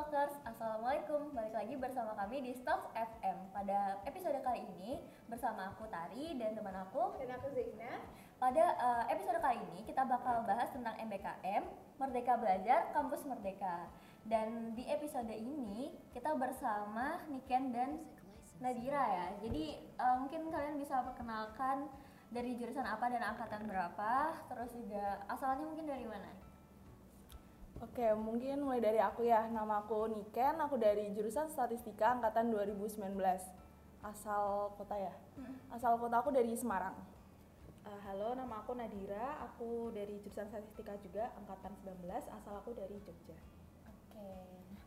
Stalkers, Assalamualaikum. Balik lagi bersama kami di Stalks FM Pada episode kali ini bersama aku Tari dan teman aku. Dan aku Zaina. Pada eh, episode kali ini kita bakal bahas tentang MBKM Merdeka Belajar Kampus Merdeka. Dan di episode ini kita bersama Niken dan Nadira ya. Jadi eh, mungkin kalian bisa perkenalkan dari jurusan apa dan angkatan berapa Terus juga asalnya mungkin dari mana? Oke, mungkin mulai dari aku ya. Nama aku Niken, aku dari jurusan Statistika angkatan 2019. Asal kota ya? Asal kota aku dari Semarang. Uh, halo, nama aku Nadira. Aku dari jurusan Statistika juga, angkatan 19. Asal aku dari Jogja. Oke,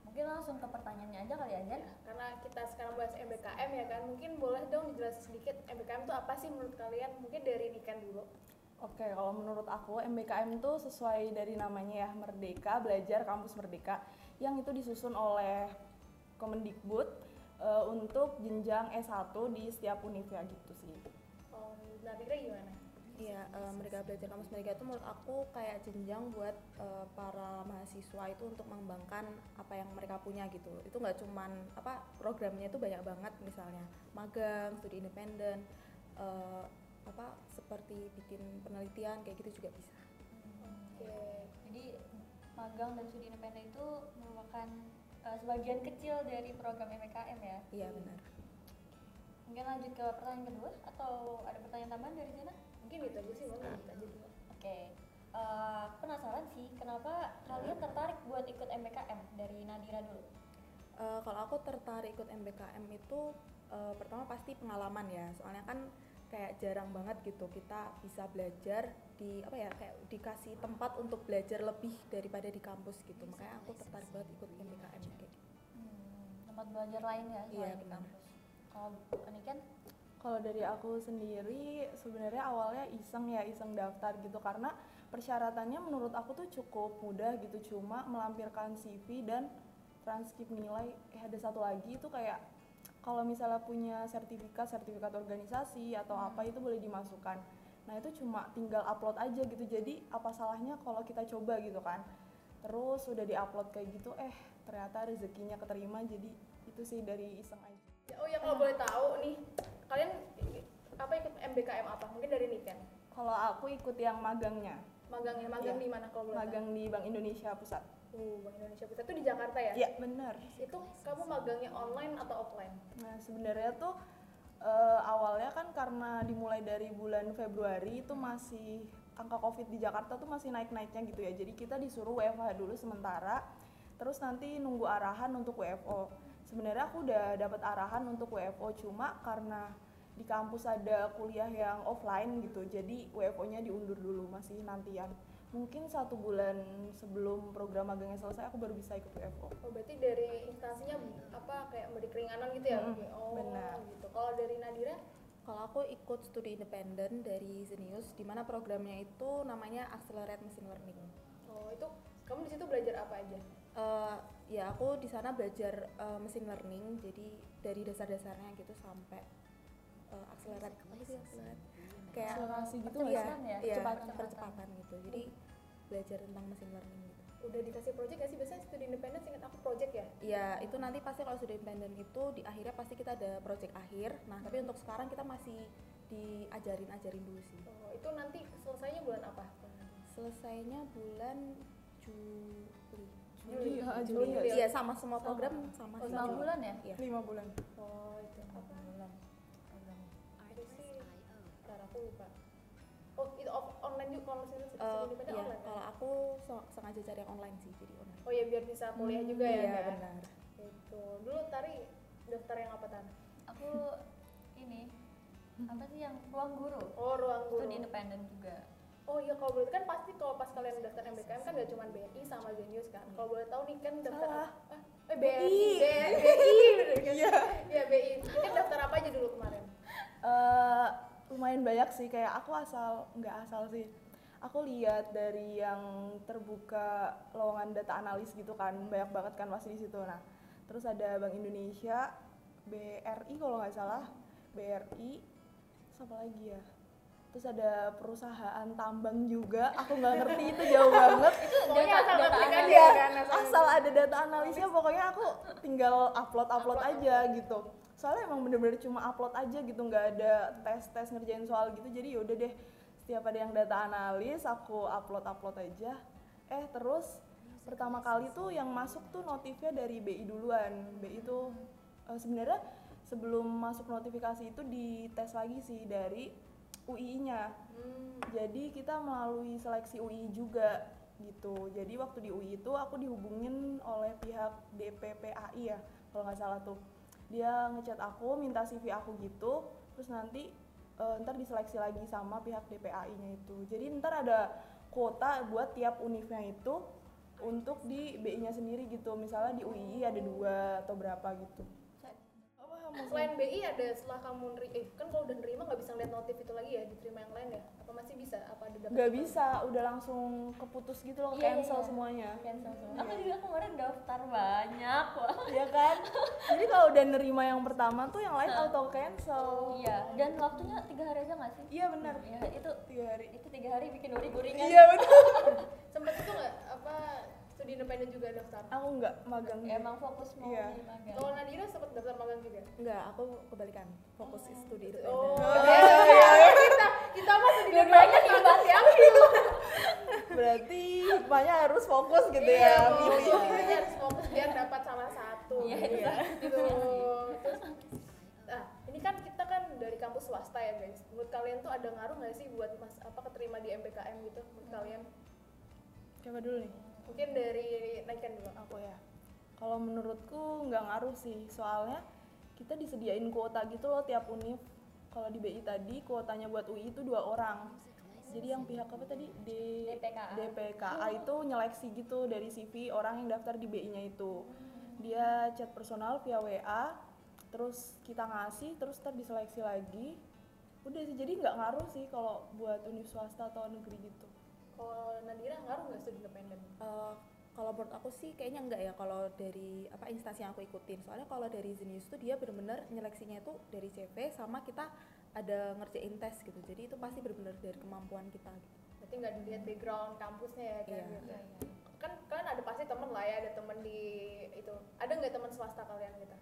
mungkin langsung ke pertanyaannya aja kali ya Jen Karena kita sekarang bahas MBKM ya kan, mungkin boleh dong dijelasin sedikit MBKM itu apa sih menurut kalian? Mungkin dari Niken dulu. Oke, kalau menurut aku MBKM itu sesuai dari namanya ya, Merdeka Belajar Kampus Merdeka yang itu disusun oleh Kemendikbud eh, untuk jenjang S1 di setiap universitas gitu sih. Oh, Nadira gimana? Iya, uh, Merdeka Belajar Kampus Merdeka itu menurut aku kayak jenjang buat uh, para mahasiswa itu untuk mengembangkan apa yang mereka punya gitu. Itu nggak cuman apa programnya itu banyak banget misalnya magang, studi independen, uh, apa seperti bikin penelitian kayak gitu juga bisa. Oke. Jadi magang dan studi independen itu merupakan uh, sebagian kecil dari program MBKM ya. Iya benar. Mungkin lanjut ke pertanyaan kedua atau ada pertanyaan tambahan dari sana? Mungkin itu aja sih, boleh lanjut aja dulu. Oke. Uh, penasaran sih kenapa kalian tertarik buat ikut MBKM dari Nadira dulu? Uh, kalau aku tertarik ikut MBKM itu uh, pertama pasti pengalaman ya, soalnya kan kayak jarang banget gitu kita bisa belajar di apa ya kayak dikasih tempat untuk belajar lebih daripada di kampus gitu, makanya aku tertarik banget ikut MBKM kayak gitu. Hmm, tempat belajar lain ya Iya, selain di kampus. Kalau ini kan Kalau dari aku sendiri sebenarnya awalnya iseng ya iseng daftar gitu. Karena persyaratannya menurut aku tuh cukup mudah gitu. Cuma melampirkan CV dan transkrip nilai eh ada satu lagi itu kayak kalau misalnya punya sertifikat sertifikat organisasi atau apa itu boleh dimasukkan nah itu cuma tinggal upload aja gitu jadi apa salahnya kalau kita coba gitu kan terus udah diupload kayak gitu eh ternyata rezekinya keterima jadi itu sih dari iseng aja Oh ya kalau boleh tahu nih, kalian apa ikut MBKM apa? Mungkin dari Niken. kalau aku ikut yang magangnya Magangnya, magang Iya. di mana kalau boleh magang di Bank Indonesia Pusat. Tahu? Uh, Bank Indonesia Pusat itu di Jakarta ya? Iya benar. Itu kamu magangnya online atau offline? Nah sebenarnya tuh eh, awalnya kan karena dimulai dari bulan Februari itu masih angka COVID di Jakarta tuh masih naik-naiknya gitu ya. Jadi kita disuruh WFH dulu sementara, terus nanti nunggu arahan untuk WFO. Sebenarnya aku udah dapat arahan untuk WFO cuma karena di kampus ada kuliah yang offline gitu, jadi WFO-nya diundur dulu masih nantian. Mungkin satu bulan sebelum program magangnya selesai aku baru bisa ikut WFO. Oh berarti dari instansinya apa kayak beri keringanan gitu ya? Mm-mm, oh benar. gitu. Kalau dari Nadira? Kalau aku ikut studi independen dari Zenius, di mana programnya itu namanya Accelerate Machine Learning. Oh itu kamu di situ belajar apa aja? Eh, ya aku di sana belajar eh, machine learning, jadi dari dasar-dasarnya gitu sampai uh, accelerate apa sih accelerate? Kayak Akselerasi gitu iya, nggak sih? iya, Percepatan. percepatan gitu. Jadi belajar tentang machine learning gitu. Udah dikasih project gak sih? Biasanya studi independen seingat aku project ya? Ya itu nanti pasti kalau sudah independen itu di akhirnya pasti kita ada project akhir. Nah tapi untuk sekarang kita masih diajarin ajarin dulu sih. Oh itu nanti selesainya bulan apa? Selesainya bulan Juli. Juli, Juli. Oh, Juli Juli. Iya sama semua program sama. Oh, lima Juli. bulan ya? Iya. lima bulan. Oh itu apa? Lupa. Oh itu off- online juga kalau misalnya independen iya, online kan? kalau aku so- sengaja cari yang online sih, jadi online. Oh ya biar bisa kuliah juga ya? Iya Kak? benar. Itu dulu Tari daftar yang apa tan? Aku ini apa sih yang ruang guru? Oh ruang guru. Studi independen juga. Oh iya kalau boleh kan pasti kalau pas kalian daftar MBKM kan gak cuma BNI sama Zenius kan. Kalau boleh tahu nih kan daftar Salah. apa? Eh BNI, B- BI, bener kan? Iya. Iya BI. Kan daftar apa aja dulu kemarin? Eh, lumayan banyak sih kayak aku asal nggak asal sih. Aku lihat dari yang terbuka lowongan data analis gitu kan banyak banget kan pasti di situ. Nah terus ada Bank Indonesia BRI kalau nggak salah. BRI siapa lagi ya? Terus ada perusahaan tambang juga aku nggak ngerti itu jauh banget. Pokoknya asal data analis. aja Iya, kan asal asal ada data analisnya pokoknya aku tinggal upload upload aja gitu soalnya emang bener-bener cuma upload aja gitu nggak ada tes tes ngerjain soal gitu. Jadi yaudah deh setiap ada yang data analis aku upload upload aja. Eh terus pertama kali tuh yang masuk tuh notifnya dari BI duluan. BI itu eh, sebenarnya sebelum masuk notifikasi itu dites lagi sih dari UI-nya Hmm, jadi kita melalui seleksi UI juga gitu. Jadi waktu di UI itu aku dihubungin oleh pihak DPPAI ya, kalau nggak salah tuh. Dia ngechat aku, minta CV aku gitu, terus nanti eh, ntar diseleksi lagi sama pihak DPAI-nya itu. Jadi ntar ada kuota buat tiap univnya itu untuk di BI-nya sendiri gitu. Misalnya di UI ada dua atau berapa gitu. Maksudnya? selain BI ada setelah kamu neri eh kan kalau udah nerima nggak bisa ngeliat notif itu lagi ya diterima yang lain ya? Apa masih bisa? Apa ada nggak bisa, udah langsung keputus gitu loh, Iya, iya, cancel iya. semuanya. cancel semua aku juga kemarin daftar banyak wah ya kan? Jadi kalau udah nerima yang pertama tuh yang lain auto cancel. Iya dan waktunya tiga hari aja nggak sih? Iya benar. Ya itu tiga hari. itu tiga hari bikin uri guringan iya benar. Sempet itu nggak? Apa studi independen juga daftar. Aku nggak magang emang fokus mau Iya. di magang. Kalau Nadira sempet daftar magang juga? Enggak aku kebalikan. Fokus studi itu oh iya, iya, kita kita mah studi independen magang diambil berarti hikmahnya harus fokus gitu iya ya intinya harus fokus biar dapat salah satu. Iya, gitu iya. gitu. Terus nah ini kan kita kan dari kampus swasta ya guys. Menurut kalian tuh ada ngaruh nggak sih buat mas apa keterima di MPKM gitu menurut kalian? Coba dulu nih mungkin dari Naikan dulu. Aku ya. Kalau menurutku nggak ngaruh sih. Soalnya kita disediain kuota gitu loh tiap univ. Kalau di BI tadi kuotanya buat UI itu dua orang. Jadi yang pihak apa tadi? D DPKA. DPKA itu nyeleksi gitu dari CV orang yang daftar di BI-nya itu. Dia chat personal via WA terus kita ngasih terus ntar diseleksi lagi. Udah sih. Jadi nggak ngaruh sih kalau buat univ swasta atau negeri gitu kalau Nadira ngaruh nggak studi independen Eh, kalau menurut aku sih kayaknya enggak ya kalau dari apa instansi yang aku ikutin soalnya kalau dari Zenius tuh dia benar-benar nyeleksinya itu dari CV sama kita ada ngerjain tes gitu jadi itu pasti benar-benar dari kemampuan kita gitu. berarti nggak dilihat background kampusnya ya kan Iya. gitu. Iya, kan kalian ada pasti temen lah ya ada temen di itu ada nggak teman swasta kalian gitu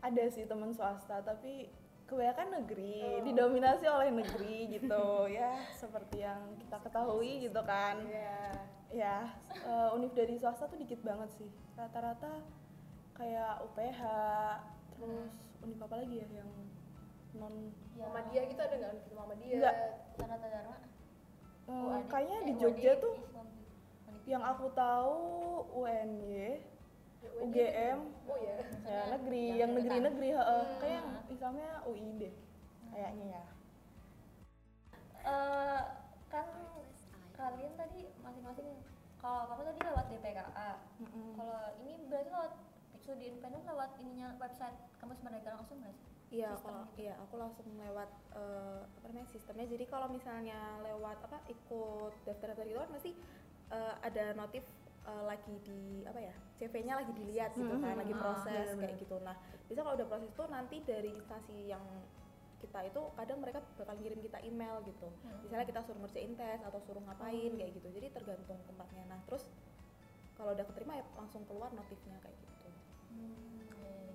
ada sih teman swasta tapi kebanyakan negeri Oh. didominasi oleh negeri gitu ya seperti yang kita ketahui gitu kan Iya. ya eh, univ dari swasta tuh dikit banget sih rata-rata kayak UPH terus univ apa lagi ya yang non Ya, Muhammadiyah gitu ada nggak universitas Muhammadiyah Nggak. Dharma eh, UAD. kayaknya di Eh, Jogja UAD tuh Islam. yang aku tahu UNY. UGM oh ya ya negeri yang yang negeri-negeri heeh. Hmm. kayak yang Islamnya UI deh kayaknya ya Eh, kan kalian tadi masing-masing kalau kamu tadi lewat DPKA Mm-mm. kalau ini berarti lewat studi independen lewat ininya website kampus merdeka langsung nggak sih Iya, kalau gitu. iya aku langsung lewat eh, apa namanya sistemnya. Jadi kalau misalnya lewat apa ikut daftar-daftar itu kan pasti eh, ada notif eh, lagi di apa ya CV-nya lagi dilihat gitu kan, Mhm. lagi Ah, proses benar-benar. kayak gitu. Nah, bisa kalau udah proses tuh nanti dari instansi yang kita itu kadang mereka bakal ngirim kita email gitu. Misalnya kita suruh ngerjain tes atau suruh ngapain kayak gitu. Jadi tergantung tempatnya. Nah, terus kalau udah keterima ya langsung keluar notifnya kayak gitu. Hmm,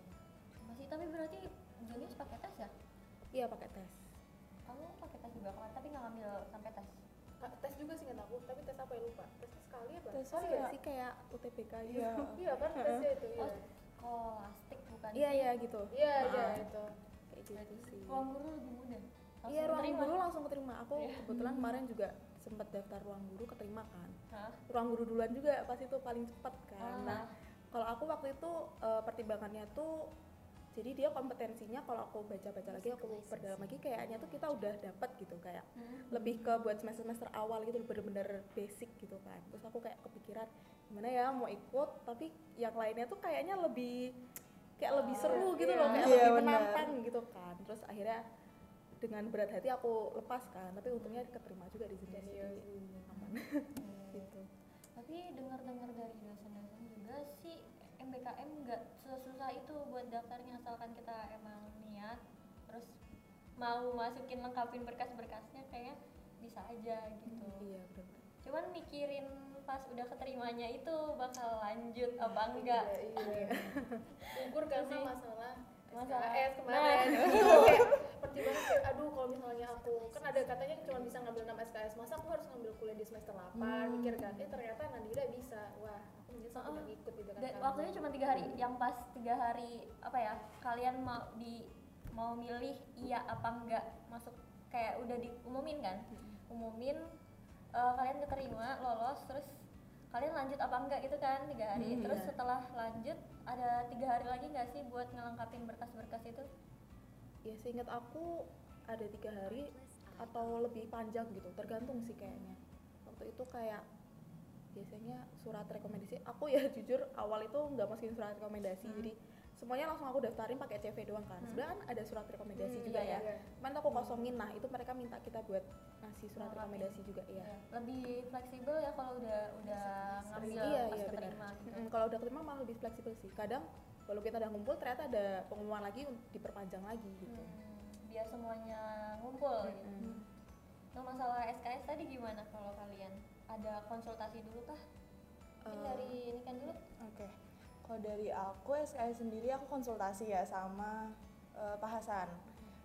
masih tapi berarti Junius pakai tes ya Iya pakai tes. kamu pakai tes juga kemarin tapi nggak ngambil sampai tes tes juga sih nggak aku tapi tes apa ya lupa tesnya sekali apa Tes Oh Iya. iya sih kayak UTBK gitu. Iya. iya kan tesnya itu iya oh kolastik bukan Iya iya gitu. iya iya Ah. itu Kayak gitu sih. ruang guru lebih mudah Iya ruang terima. guru langsung keterima. Aku Iya. kebetulan kemarin juga sempat daftar ruang guru keterima kan. Hah? Ruang guru duluan juga pas itu paling cepat kan. Ah. Nah kalau aku waktu itu eh, pertimbangannya tuh jadi dia kompetensinya kalau aku baca-baca lagi aku perdalam lagi kayaknya tuh kita udah dapat gitu kayak Hmm. lebih ke buat semester-semester awal gitu bener-bener basic gitu kan. Terus aku kayak kepikiran gimana ya mau ikut tapi yang lainnya tuh kayaknya lebih kayak lebih seru gitu loh kayak Iya, lebih menantang gitu kan. Terus akhirnya dengan berat hati aku lepas kan tapi untungnya keterima juga di sini. Iya jadi sih. aman gitu. Tapi dengar-dengar dari dosen-dosen juga sih MBKM nggak sesusah itu buat daftarnya asalkan kita emang niat terus mau masukin lengkapin berkas-berkasnya kayaknya bisa aja gitu iya benar cuman mikirin pas udah keterimanya itu bakal lanjut apa enggak Iya, iya. gugur karena sih. Masalah Nah, kemarin. itu. kayak pertimbangan kayak aduh kalau misalnya aku kan ada katanya cuma bisa ngambil 6 SKS masa aku harus ngambil kuliah di semester 8 Hmm. mikir kan eh ternyata Nadira bisa. Wah aku menyesal tidak ikut gitu kan Dan waktunya cuma tiga hari. Yang pas tiga hari apa ya kalian mau di mau milih iya apa enggak masuk kayak udah diumumin kan? Umumin eh, kalian keterima lolos terus kalian lanjut apa enggak gitu kan tiga hari Hmm, terus iya. setelah lanjut ada tiga hari lagi nggak sih buat ngelengkapin berkas-berkas itu ya seingat aku ada tiga hari atau lebih panjang gitu tergantung sih kayaknya waktu itu kayak biasanya surat rekomendasi aku ya jujur awal itu nggak masukin surat rekomendasi Hmm. jadi semuanya langsung aku daftarin pakai CV doang kan Hmm. sebenarnya kan ada surat rekomendasi Hmm, juga iya, ya iya. cuman aku kosongin nah itu mereka minta kita buat ngasih surat Melengkapi. rekomendasi juga ya lebih fleksibel ya kalau udah udah ngambil iya pas iya keterima gitu Mm-mm, kalau udah keterima malah lebih fleksibel sih kadang kalau kita udah ngumpul ternyata ada pengumuman lagi untuk diperpanjang lagi gitu Hmm, biar semuanya ngumpul gitu. Mm-mm. Nah masalah SKS tadi gimana kalau kalian? Ada konsultasi dulu kah? Mungkin Eh, dari ini kan dulu. Oke, kalau dari aku SKS sendiri aku konsultasi ya sama eh, Pak Hasan.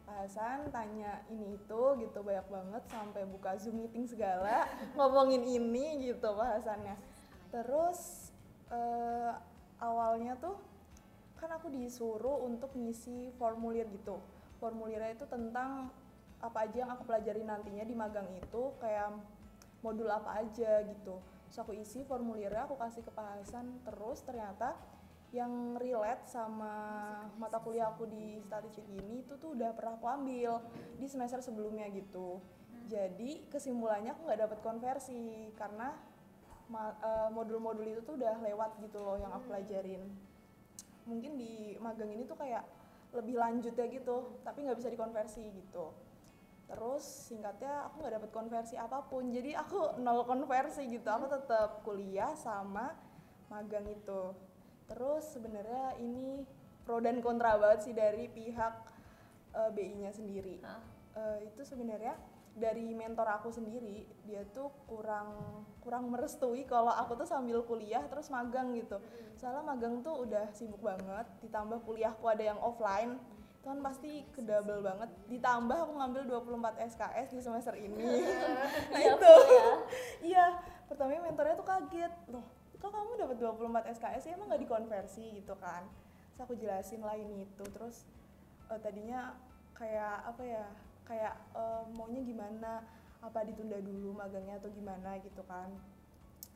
Pak Hasan tanya ini itu gitu banyak banget sampai buka Zoom meeting segala ngomongin ini gitu Pak Hasannya. Terus eh, awalnya tuh kan aku disuruh untuk ngisi formulir gitu. Formulirnya itu tentang apa aja yang aku pelajari nantinya di magang itu kayak modul apa aja gitu terus aku isi formulirnya aku kasih ke Pak Hasan terus. Ternyata yang relate sama mata kuliah aku di statistik ini itu tuh udah pernah aku ambil di semester sebelumnya gitu. Jadi kesimpulannya aku nggak dapat konversi karena eh, modul-modul itu tuh udah lewat gitu loh yang aku pelajarin. Mungkin di magang ini tuh kayak lebih lanjut ya gitu tapi nggak bisa dikonversi gitu terus singkatnya aku nggak dapat konversi apa pun. Jadi aku nol konversi gitu. Aku tetap kuliah sama magang itu. Terus sebenarnya ini pro dan kontra banget sih dari pihak eh, BI-nya sendiri. Hah? Eh, itu sebenarnya dari mentor aku sendiri dia tuh kurang kurang merestui kalau aku tuh sambil kuliah terus magang gitu. Soalnya magang tuh udah sibuk banget ditambah kuliahku ada yang offline kan pasti kedouble banget. Ditambah aku ngambil 24 SKS di semester ini. Nah Iya, itu. ya. iya pertamanya mentornya tuh kaget. Loh kok kamu dapat 24 SKS sih emang nggak dikonversi gitu kan? Terus aku jelasin lah ini itu. Terus eh, tadinya kayak apa ya kayak eh, maunya gimana? Apa ditunda dulu magangnya atau gimana gitu kan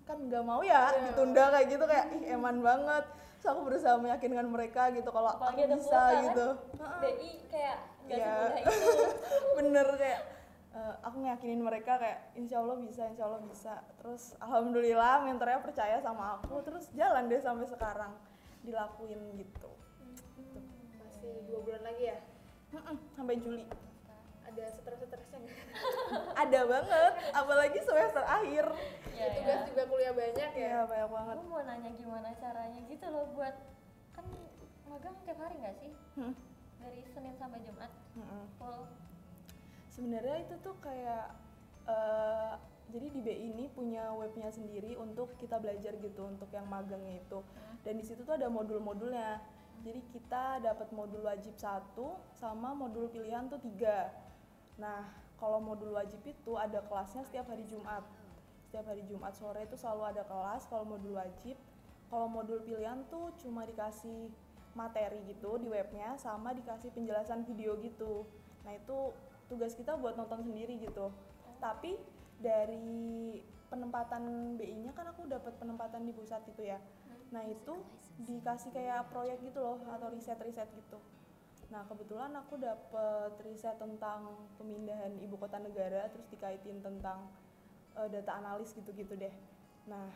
kan nggak mau ya Iya. ditunda kayak gitu kayak ih eman banget. Terus aku berusaha meyakinkan mereka gitu kalau aku bisa kan? gitu. BI kayak gak Iya. semudah itu. bener kayak eh, aku ngeyakinin mereka kayak insya Allah bisa insya Allah bisa. Terus alhamdulillah mentornya percaya sama aku terus jalan deh sampai sekarang dilakuin gitu. Masih dua bulan lagi ya? Mm-mm, sampai Juli ada stres-stresnya nggak? ada banget apalagi semester akhir Ya, tugas ya. juga kuliah banyak ya ya banyak banget Aku mau nanya gimana caranya gitu loh buat kan magang tiap hari nggak sih? Hmm. Dari Senin sampai Jumat full. sebenarnya itu tuh kayak eh, jadi di BI ini punya webnya sendiri untuk kita belajar gitu untuk yang magangnya itu dan di situ tuh ada modul-modulnya jadi kita dapat modul wajib satu sama modul pilihan tuh tiga nah kalau modul wajib itu ada kelasnya setiap hari Jumat. Setiap hari Jumat sore itu selalu ada kelas kalau modul wajib. Kalau modul pilihan tuh cuma dikasih materi gitu di webnya sama dikasih penjelasan video gitu. Nah itu tugas kita buat nonton sendiri gitu. Tapi dari penempatan BI-nya kan aku dapat penempatan di pusat itu ya. Nah itu dikasih kayak proyek gitu loh atau riset-riset gitu nah kebetulan aku dapet riset tentang pemindahan ibu kota negara terus dikaitin tentang eh, data analis gitu-gitu deh. Nah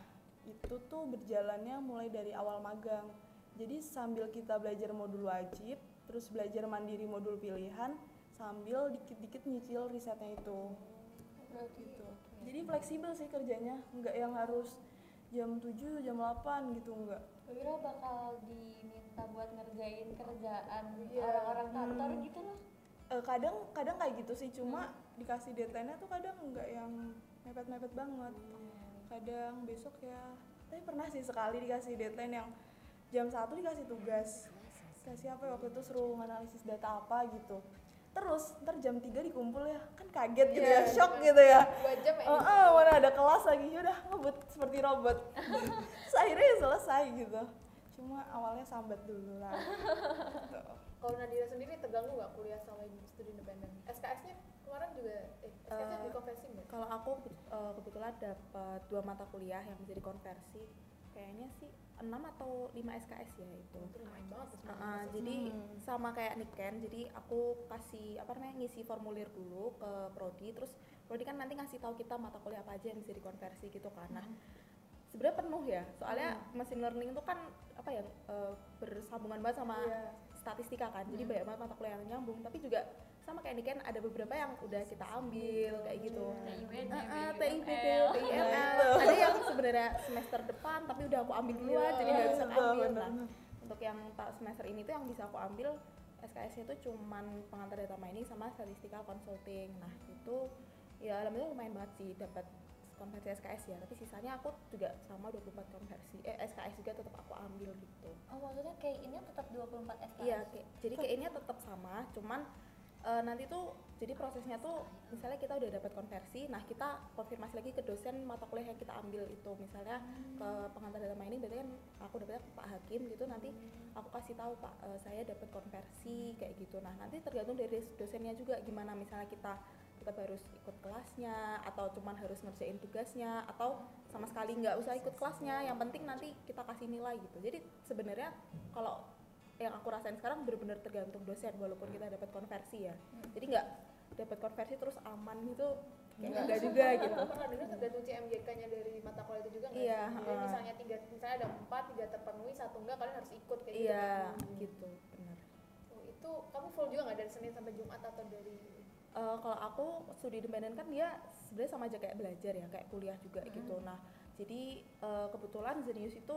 itu tuh berjalannya mulai dari awal magang. Jadi sambil kita belajar modul wajib terus belajar mandiri modul pilihan sambil dikit-dikit nyicil risetnya itu. Gitu. jadi fleksibel sih kerjanya nggak yang harus jam 7 jam 8 gitu enggak Wira bakal diminta buat ngerjain kerjaan Iya. orang-orang kantor Hmm. gitu loh. Eh, kadang kadang kayak gitu sih cuma dikasih deadline-nya tuh kadang nggak yang mepet-mepet banget kadang besok ya tapi pernah sih sekali dikasih deadline yang jam satu dikasih tugas kasih apa ya waktu itu suruh analisis data apa gitu terus ntar jam 3 dikumpul ya. Kan kaget gitu Iya, ya shock bener. gitu ya. Dua jam ya? Oh, mana ada kelas lagi. Udah ngebut seperti robot. Terus akhirnya ya selesai gitu. Cuma awalnya sambat dulu lah. Gitu. kalau Nadira sendiri terganggu nggak kuliah sama studi independen? SKS-nya kemarin juga eh SKS-nya Eh, dikonversi nggak? Kalau aku eh, kebetulan dapat dua mata kuliah yang bisa dikonversi, kayaknya sih 6 atau 5 SKS ya itu. itu lumayan banget tuh Uh, uh, jadi Hmm. sama kayak Niken, jadi aku kasih apa namanya ngisi formulir dulu ke prodi, terus prodi kan nanti ngasih tahu kita mata kuliah apa aja yang bisa dikonversi gitu kan. Nah, sebenarnya penuh ya, soalnya machine learning itu kan apa ya eh, bersambungan banget sama Iya. statistika kan, jadi banyak banget mata kuliah yang nyambung, tapi juga sama kayak Niken ada beberapa yang udah kita ambil kayak gitu. BIML. TIBD, BIML. Ada yang sebenarnya semester depan tapi udah aku ambil duluan jadi nggak bisa ambil. bener. Nah, untuk yang semester ini tuh yang bisa aku ambil SKS itu cuman pengantar data mining sama statistical consulting. Nah, itu ya alhamdulillah lumayan banget sih dapat konversi SKS ya, tapi sisanya aku juga sama 24 konversi. Eh SKS juga tetap aku ambil gitu. Oh maksudnya kayak ini tetap 24 SKS? Iya, kayak, jadi kayaknya tetap sama, cuman eh, nanti tuh jadi prosesnya tuh misalnya kita udah dapat konversi, nah kita konfirmasi lagi ke dosen mata kuliah yang kita ambil itu, misalnya ke pengantar data mining, berarti kan aku dapetnya ke Pak Hakim gitu, nanti aku kasih tahu Pak eh, saya dapat konversi kayak gitu. Nah nanti tergantung dari dosennya juga gimana, misalnya kita tetap harus ikut kelasnya atau cuman harus ngerjain tugasnya atau sama sekali nggak usah ikut kelasnya. Yang penting nanti kita kasih nilai gitu. Jadi sebenarnya kalau yang aku rasain sekarang benar-benar tergantung dosen walaupun kita dapat konversi ya. Jadi nggak dapat konversi terus aman gitu kayak nggak. juga gitu. Aku pernah dengar tergantung CMYK-nya dari mata kuliah itu juga nggak Iya, sih? Jadi heeh. misalnya tiga, misalnya ada empat, tiga terpenuhi, satu enggak, kalian harus ikut kayak iya gitu. gitu benar Oh, itu kamu full juga nggak dari Senin sampai Jumat atau dari Eh, kalau aku studi independen kan dia sebenarnya sama aja kayak belajar ya kayak kuliah juga gitu. Nah jadi eh, kebetulan Zenius itu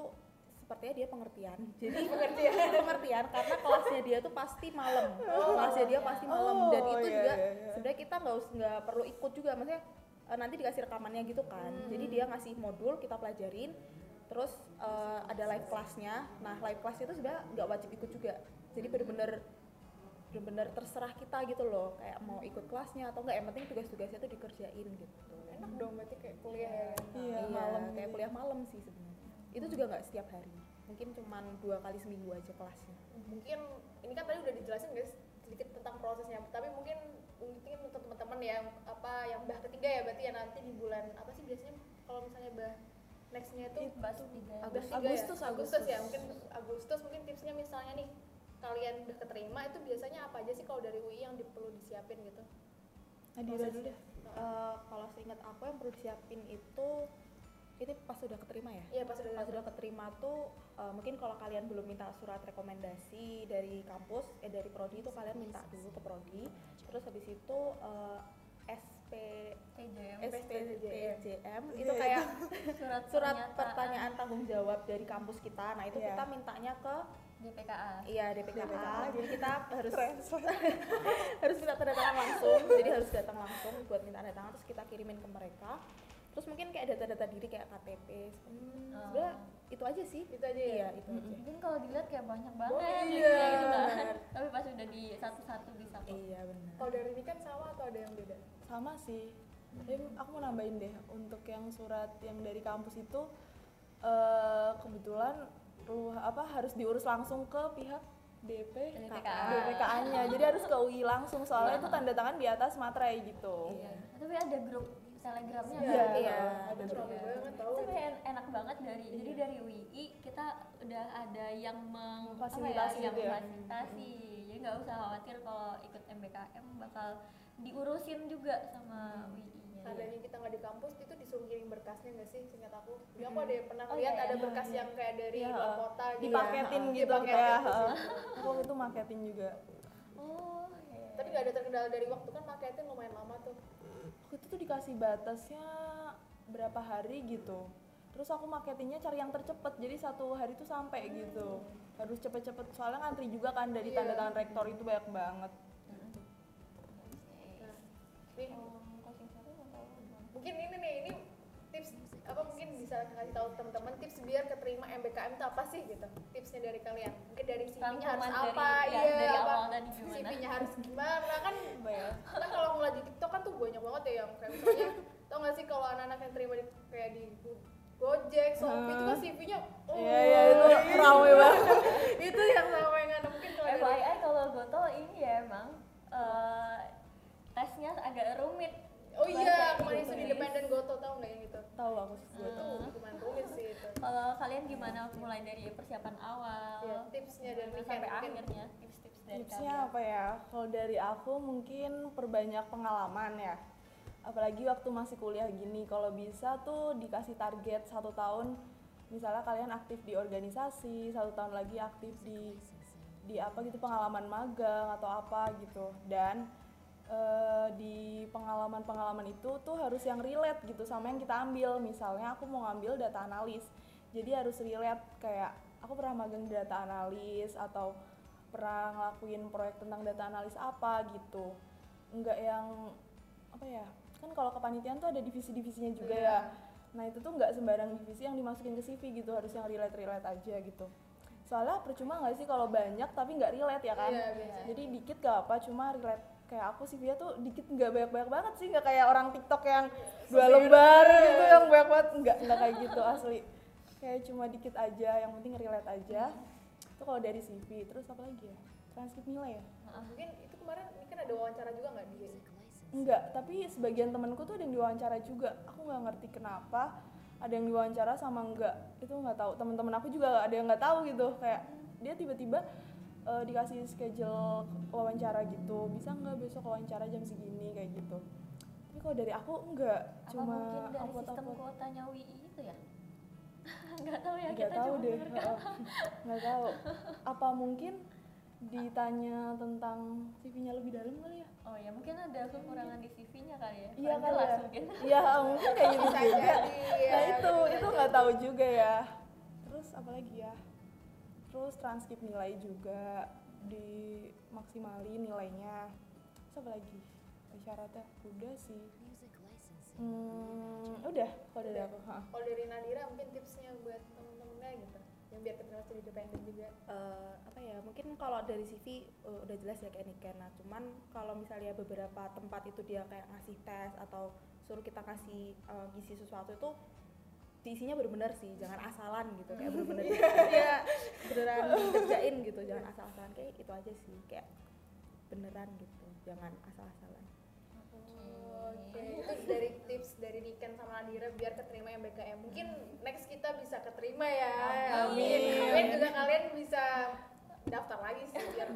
sepertinya dia pengertian. Jadi pengertian. pengertian karena kelasnya dia tuh pasti malam. Kelasnya dia pasti malam. Dan Oh, itu iya, juga iya, iya. sebenarnya kita nggak nggak perlu ikut juga. Maksudnya eh, nanti dikasih rekamannya gitu kan. Jadi dia ngasih modul kita pelajarin. Terus eh, ada live kelasnya. Nah live kelasnya itu sebenarnya nggak wajib ikut juga. Jadi bener-bener bener-bener terserah kita gitu loh. Kayak mau ikut kelasnya atau enggak yang penting tugas-tugasnya tuh dikerjain gitu. Enak dong berarti kayak kuliah ya. Iya, iya malam. kayak kuliah malam sih sebenarnya itu juga nggak setiap hari. Mungkin cuman dua kali seminggu aja kelasnya. Mungkin ini kan tadi udah dijelasin guys sedikit tentang prosesnya, tapi mungkin mungkin untuk teman-teman yang apa yang bah ketiga ya berarti ya nanti di bulan apa sih biasanya kalau misalnya bah nextnya itu? Tiga. Bah Agustus, tiga ya? Agustus, Agustus ya Agustus. mungkin Agustus. Mungkin tipsnya misalnya nih kalian udah keterima itu biasanya apa aja sih kalau dari UI yang di- perlu disiapin gitu? Nadira dulu deh. Eh, kalau seingat aku yang perlu disiapin itu ini pas sudah keterima ya? Iya pas udah pas sudah keterima tuh eh, mungkin kalau kalian belum minta surat rekomendasi dari kampus eh dari prodi itu kalian minta dulu ke prodi. Terus habis itu eh, SP TJM. SPTJM itu Iya, kayak Surat, surat pernyataan. pertanyaan tanggung jawab dari kampus kita. Nah itu Iya. kita mintanya ke DPKA. iya DPKA, DPKA. jadi kita harus harus minta tanda tangan langsung. Jadi harus datang langsung buat minta tanda tangan terus kita kirimin ke mereka terus mungkin kayak data-data diri kayak KTP hmm, Oh. sebenarnya itu aja sih. Itu aja ya? Iya itu aja. Mungkin kalau dilihat kayak banyak banget Banyak, gitu iya, gitu kan. Tapi pas udah di satu-satu bisa kok. iya benar. Kalau dari ini kan sama atau ada yang beda? Sama sih. Tapi aku mau nambahin deh untuk yang surat yang dari kampus itu eh, kebetulan perlu apa harus diurus langsung ke pihak DP DPKA. DPKA-nya jadi harus ke UI langsung soalnya itu tanda tangan di atas materai gitu. Iya. Tapi ada grup telegramnya Iya, kan? iya. ada Itu rame Iya. banget tau Tapi en- enak banget dari jadi dari UI kita udah ada yang meng apa Fasilitasi ya, yang gitu ya? fasilitasi. Jadi nggak usah khawatir kalau ikut MBKM bakal diurusin juga sama UI-nya. adanya kita nggak di kampus itu disuruh kirim berkasnya nggak sih seingat aku ya aku ada pernah Oh, lihat iya, ada iya, berkas iya. yang kayak dari Iya, luar uh, kota gitu dipaketin Iya, gitu dipaketin kayak gitu sih. uh, aku itu marketing juga Oh, iya tapi nggak ada terkendala dari waktu kan paketnya lumayan lama tuh. Aku itu tuh dikasih batasnya berapa hari gitu. Terus aku marketingnya cari yang tercepat jadi satu hari tuh sampai hmm. gitu. Harus cepet-cepet soalnya ngantri juga kan dari yeah. tanda tangan rektor itu banyak banget. Nah, Mungkin ini bisa kasih tahu teman-teman tips biar keterima MBKM itu apa sih gitu. Tipsnya dari kalian. Mungkin dari CV-nya harus dari- apa? ya, iya dari apa? CV-nya harus gimana? Kan kan kalau ngeliat di TikTok kan tuh banyak banget ya yang kayak misalnya tau gak sih kalau anak-anak yang terima di kayak di Gojek, Shopee itu kan CV-nya oh Iya iya itu ramai banget. itu yang sama yang ada mungkin kalau FYI kalau Goto ini ya emang eh, tesnya agak rumit. Oh iya, kemarin itu independen Goto tau nggak yang itu? Tahu aku sih kalian gimana mulai dari persiapan awal Iya, tipsnya dari sampai akhirnya tips-tips dari Tipsnya kalian. apa ya? Kalau dari aku mungkin perbanyak pengalaman ya. Apalagi waktu masih kuliah gini, kalau bisa tuh dikasih target satu tahun, misalnya kalian aktif di organisasi, satu tahun lagi aktif di di apa gitu pengalaman magang atau apa gitu. Dan eh, di pengalaman-pengalaman itu tuh harus yang relate gitu sama yang kita ambil. Misalnya aku mau ngambil data analis, jadi harus relate kayak aku pernah magang di data analis atau pernah ngelakuin proyek tentang data analis apa gitu. Enggak yang apa ya kan kalau kepanitiaan tuh ada divisi-divisinya juga Iya. ya. Nah itu tuh nggak sembarang divisi yang dimasukin ke CV gitu harus yang relate relate aja gitu. Soalnya percuma nggak sih kalau banyak tapi nggak relate ya kan? Iya, biasa. jadi dikit gak apa cuma relate. Kayak aku CV-nya tuh dikit nggak banyak banyak banget sih nggak kayak orang TikTok yang dua lembar gitu yang banyak banget. Nggak nggak kayak gitu asli kayak cuma dikit aja yang penting relate aja. Itu kalau dari CV terus apa lagi ya? Transkrip nilai ya? Mungkin itu kemarin mungkin ada wawancara juga nggak di enggak tapi sebagian temanku tuh ada yang diwawancara juga. Aku nggak ngerti kenapa ada yang diwawancara sama enggak itu nggak tahu. Teman-teman aku juga ada yang nggak tahu gitu. Kayak dia tiba-tiba eh, dikasih schedule wawancara gitu. Bisa nggak besok wawancara jam segini kayak gitu. Tapi kalau dari aku enggak Apa cuma mungkin dari upload sistem upload kuotanya WI itu ya? Nggak tahu ya nggak kita tahu deh. nggak tahu. Apa mungkin ditanya tentang CV-nya lebih dalam kali ya? Oh ya mungkin ada kekurangan di CV-nya kali ya. iya kali ya. mungkin. iya mungkin kayak gitu juga. jadi, ya, nah itu itu nggak tahu juga ya. Terus apa lagi ya? Terus transkrip nilai juga dimaksimalin nilainya. Terus apa lagi? Syaratnya udah sih hmm, udah kalau dari aku. Kalau dari Nadira mungkin tipsnya buat temen-temennya gitu yang biar keterima jadi independen juga. Eh, apa ya mungkin kalau dari CV eh, udah jelas ya kayak Niken nah cuman kalau misalnya beberapa tempat itu dia kayak ngasih tes atau suruh kita kasih eh, ngisi sesuatu itu diisinya bener-bener sih jangan asalan gitu kayak bener-bener ya beneran dikerjain gitu jangan asal-asalan kayak itu aja sih kayak beneran gitu jangan asal-asalan Oke, itu dari tips dari Niken sama Nadira biar keterima MBKM. Mungkin next kita bisa keterima ya. Amin. Amin juga kalian bisa daftar lagi sih biar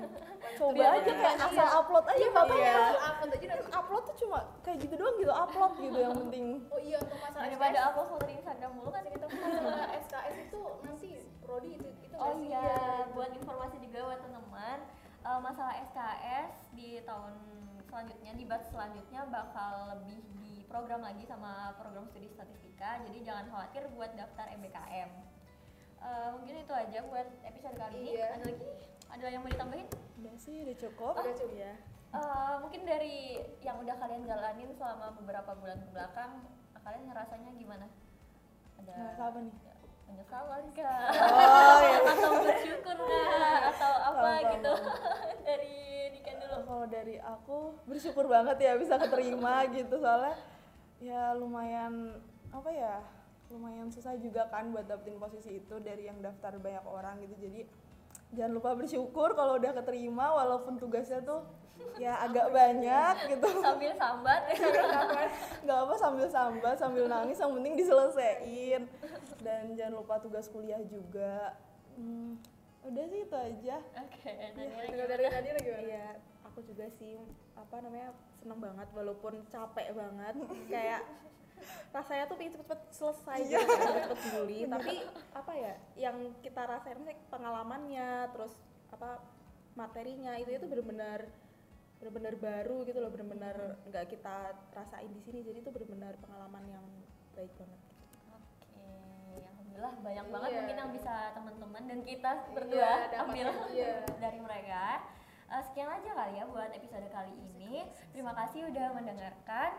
coba biar aja kayak iya. asal upload aja apa apa Iya, upload aja nanti. upload tuh cuma kayak gitu doang gitu upload gitu yang penting Oh iya untuk masalah Daripada SKS, upload foto di Instagram mulu kan kita masalah SKS itu nanti prodi itu itu Oh iya, buat informasi juga buat teman-teman, eh, masalah SKS di tahun selanjutnya di batch selanjutnya bakal lebih di program lagi sama program studi statistika. Jadi jangan khawatir buat daftar MBKM. Eh, mungkin itu aja buat episode kali ini. Iya. Ada lagi? Ada yang mau ditambahin? udah sih udah cukup Udah cukup. ya Eh, mungkin dari yang udah kalian jalanin selama beberapa bulan ke belakang, kalian ngerasanya gimana? Ada Ngerasa apa nih? ya, penyesalan kah? oh ya atau bersyukur kah? Atau apa paham, gitu? dari. Kalau dari aku bersyukur banget ya bisa keterima gitu. Soalnya ya lumayan apa ya lumayan susah juga kan buat dapetin posisi itu dari yang daftar banyak orang gitu. Jadi jangan lupa bersyukur kalau udah keterima walaupun tugasnya tuh ya agak banyak gitu. Sambil sambat. nggak apa sambil sambat sambil nangis yang penting diselesaikan. Dan jangan lupa tugas kuliah juga. Hmm, udah sih itu aja. Oke, dan Tinggal dari Nadira gimana? Iya, juga sih apa namanya seneng banget walaupun capek banget kayak rasanya tuh pengen cepet-cepet selesai gitu kan, cepet-cepet juli tapi apa ya yang kita rasain pengalamannya terus apa materinya itu itu benar-benar benar-benar baru gitu loh benar-benar nggak kita rasain di sini jadi itu benar-benar pengalaman yang baik banget Oke, alhamdulillah banyak banget Iya. mungkin yang bisa teman-teman dan kita berdua Iya, ambil iya. dari mereka. Eh, sekian aja kali ya buat episode kali ini. Terima kasih udah mendengarkan.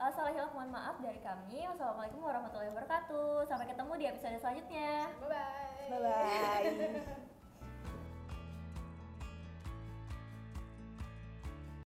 Uh, salah hilaf mohon maaf dari kami. Wassalamualaikum warahmatullahi wabarakatuh. Sampai ketemu di episode selanjutnya. bye bye bye bye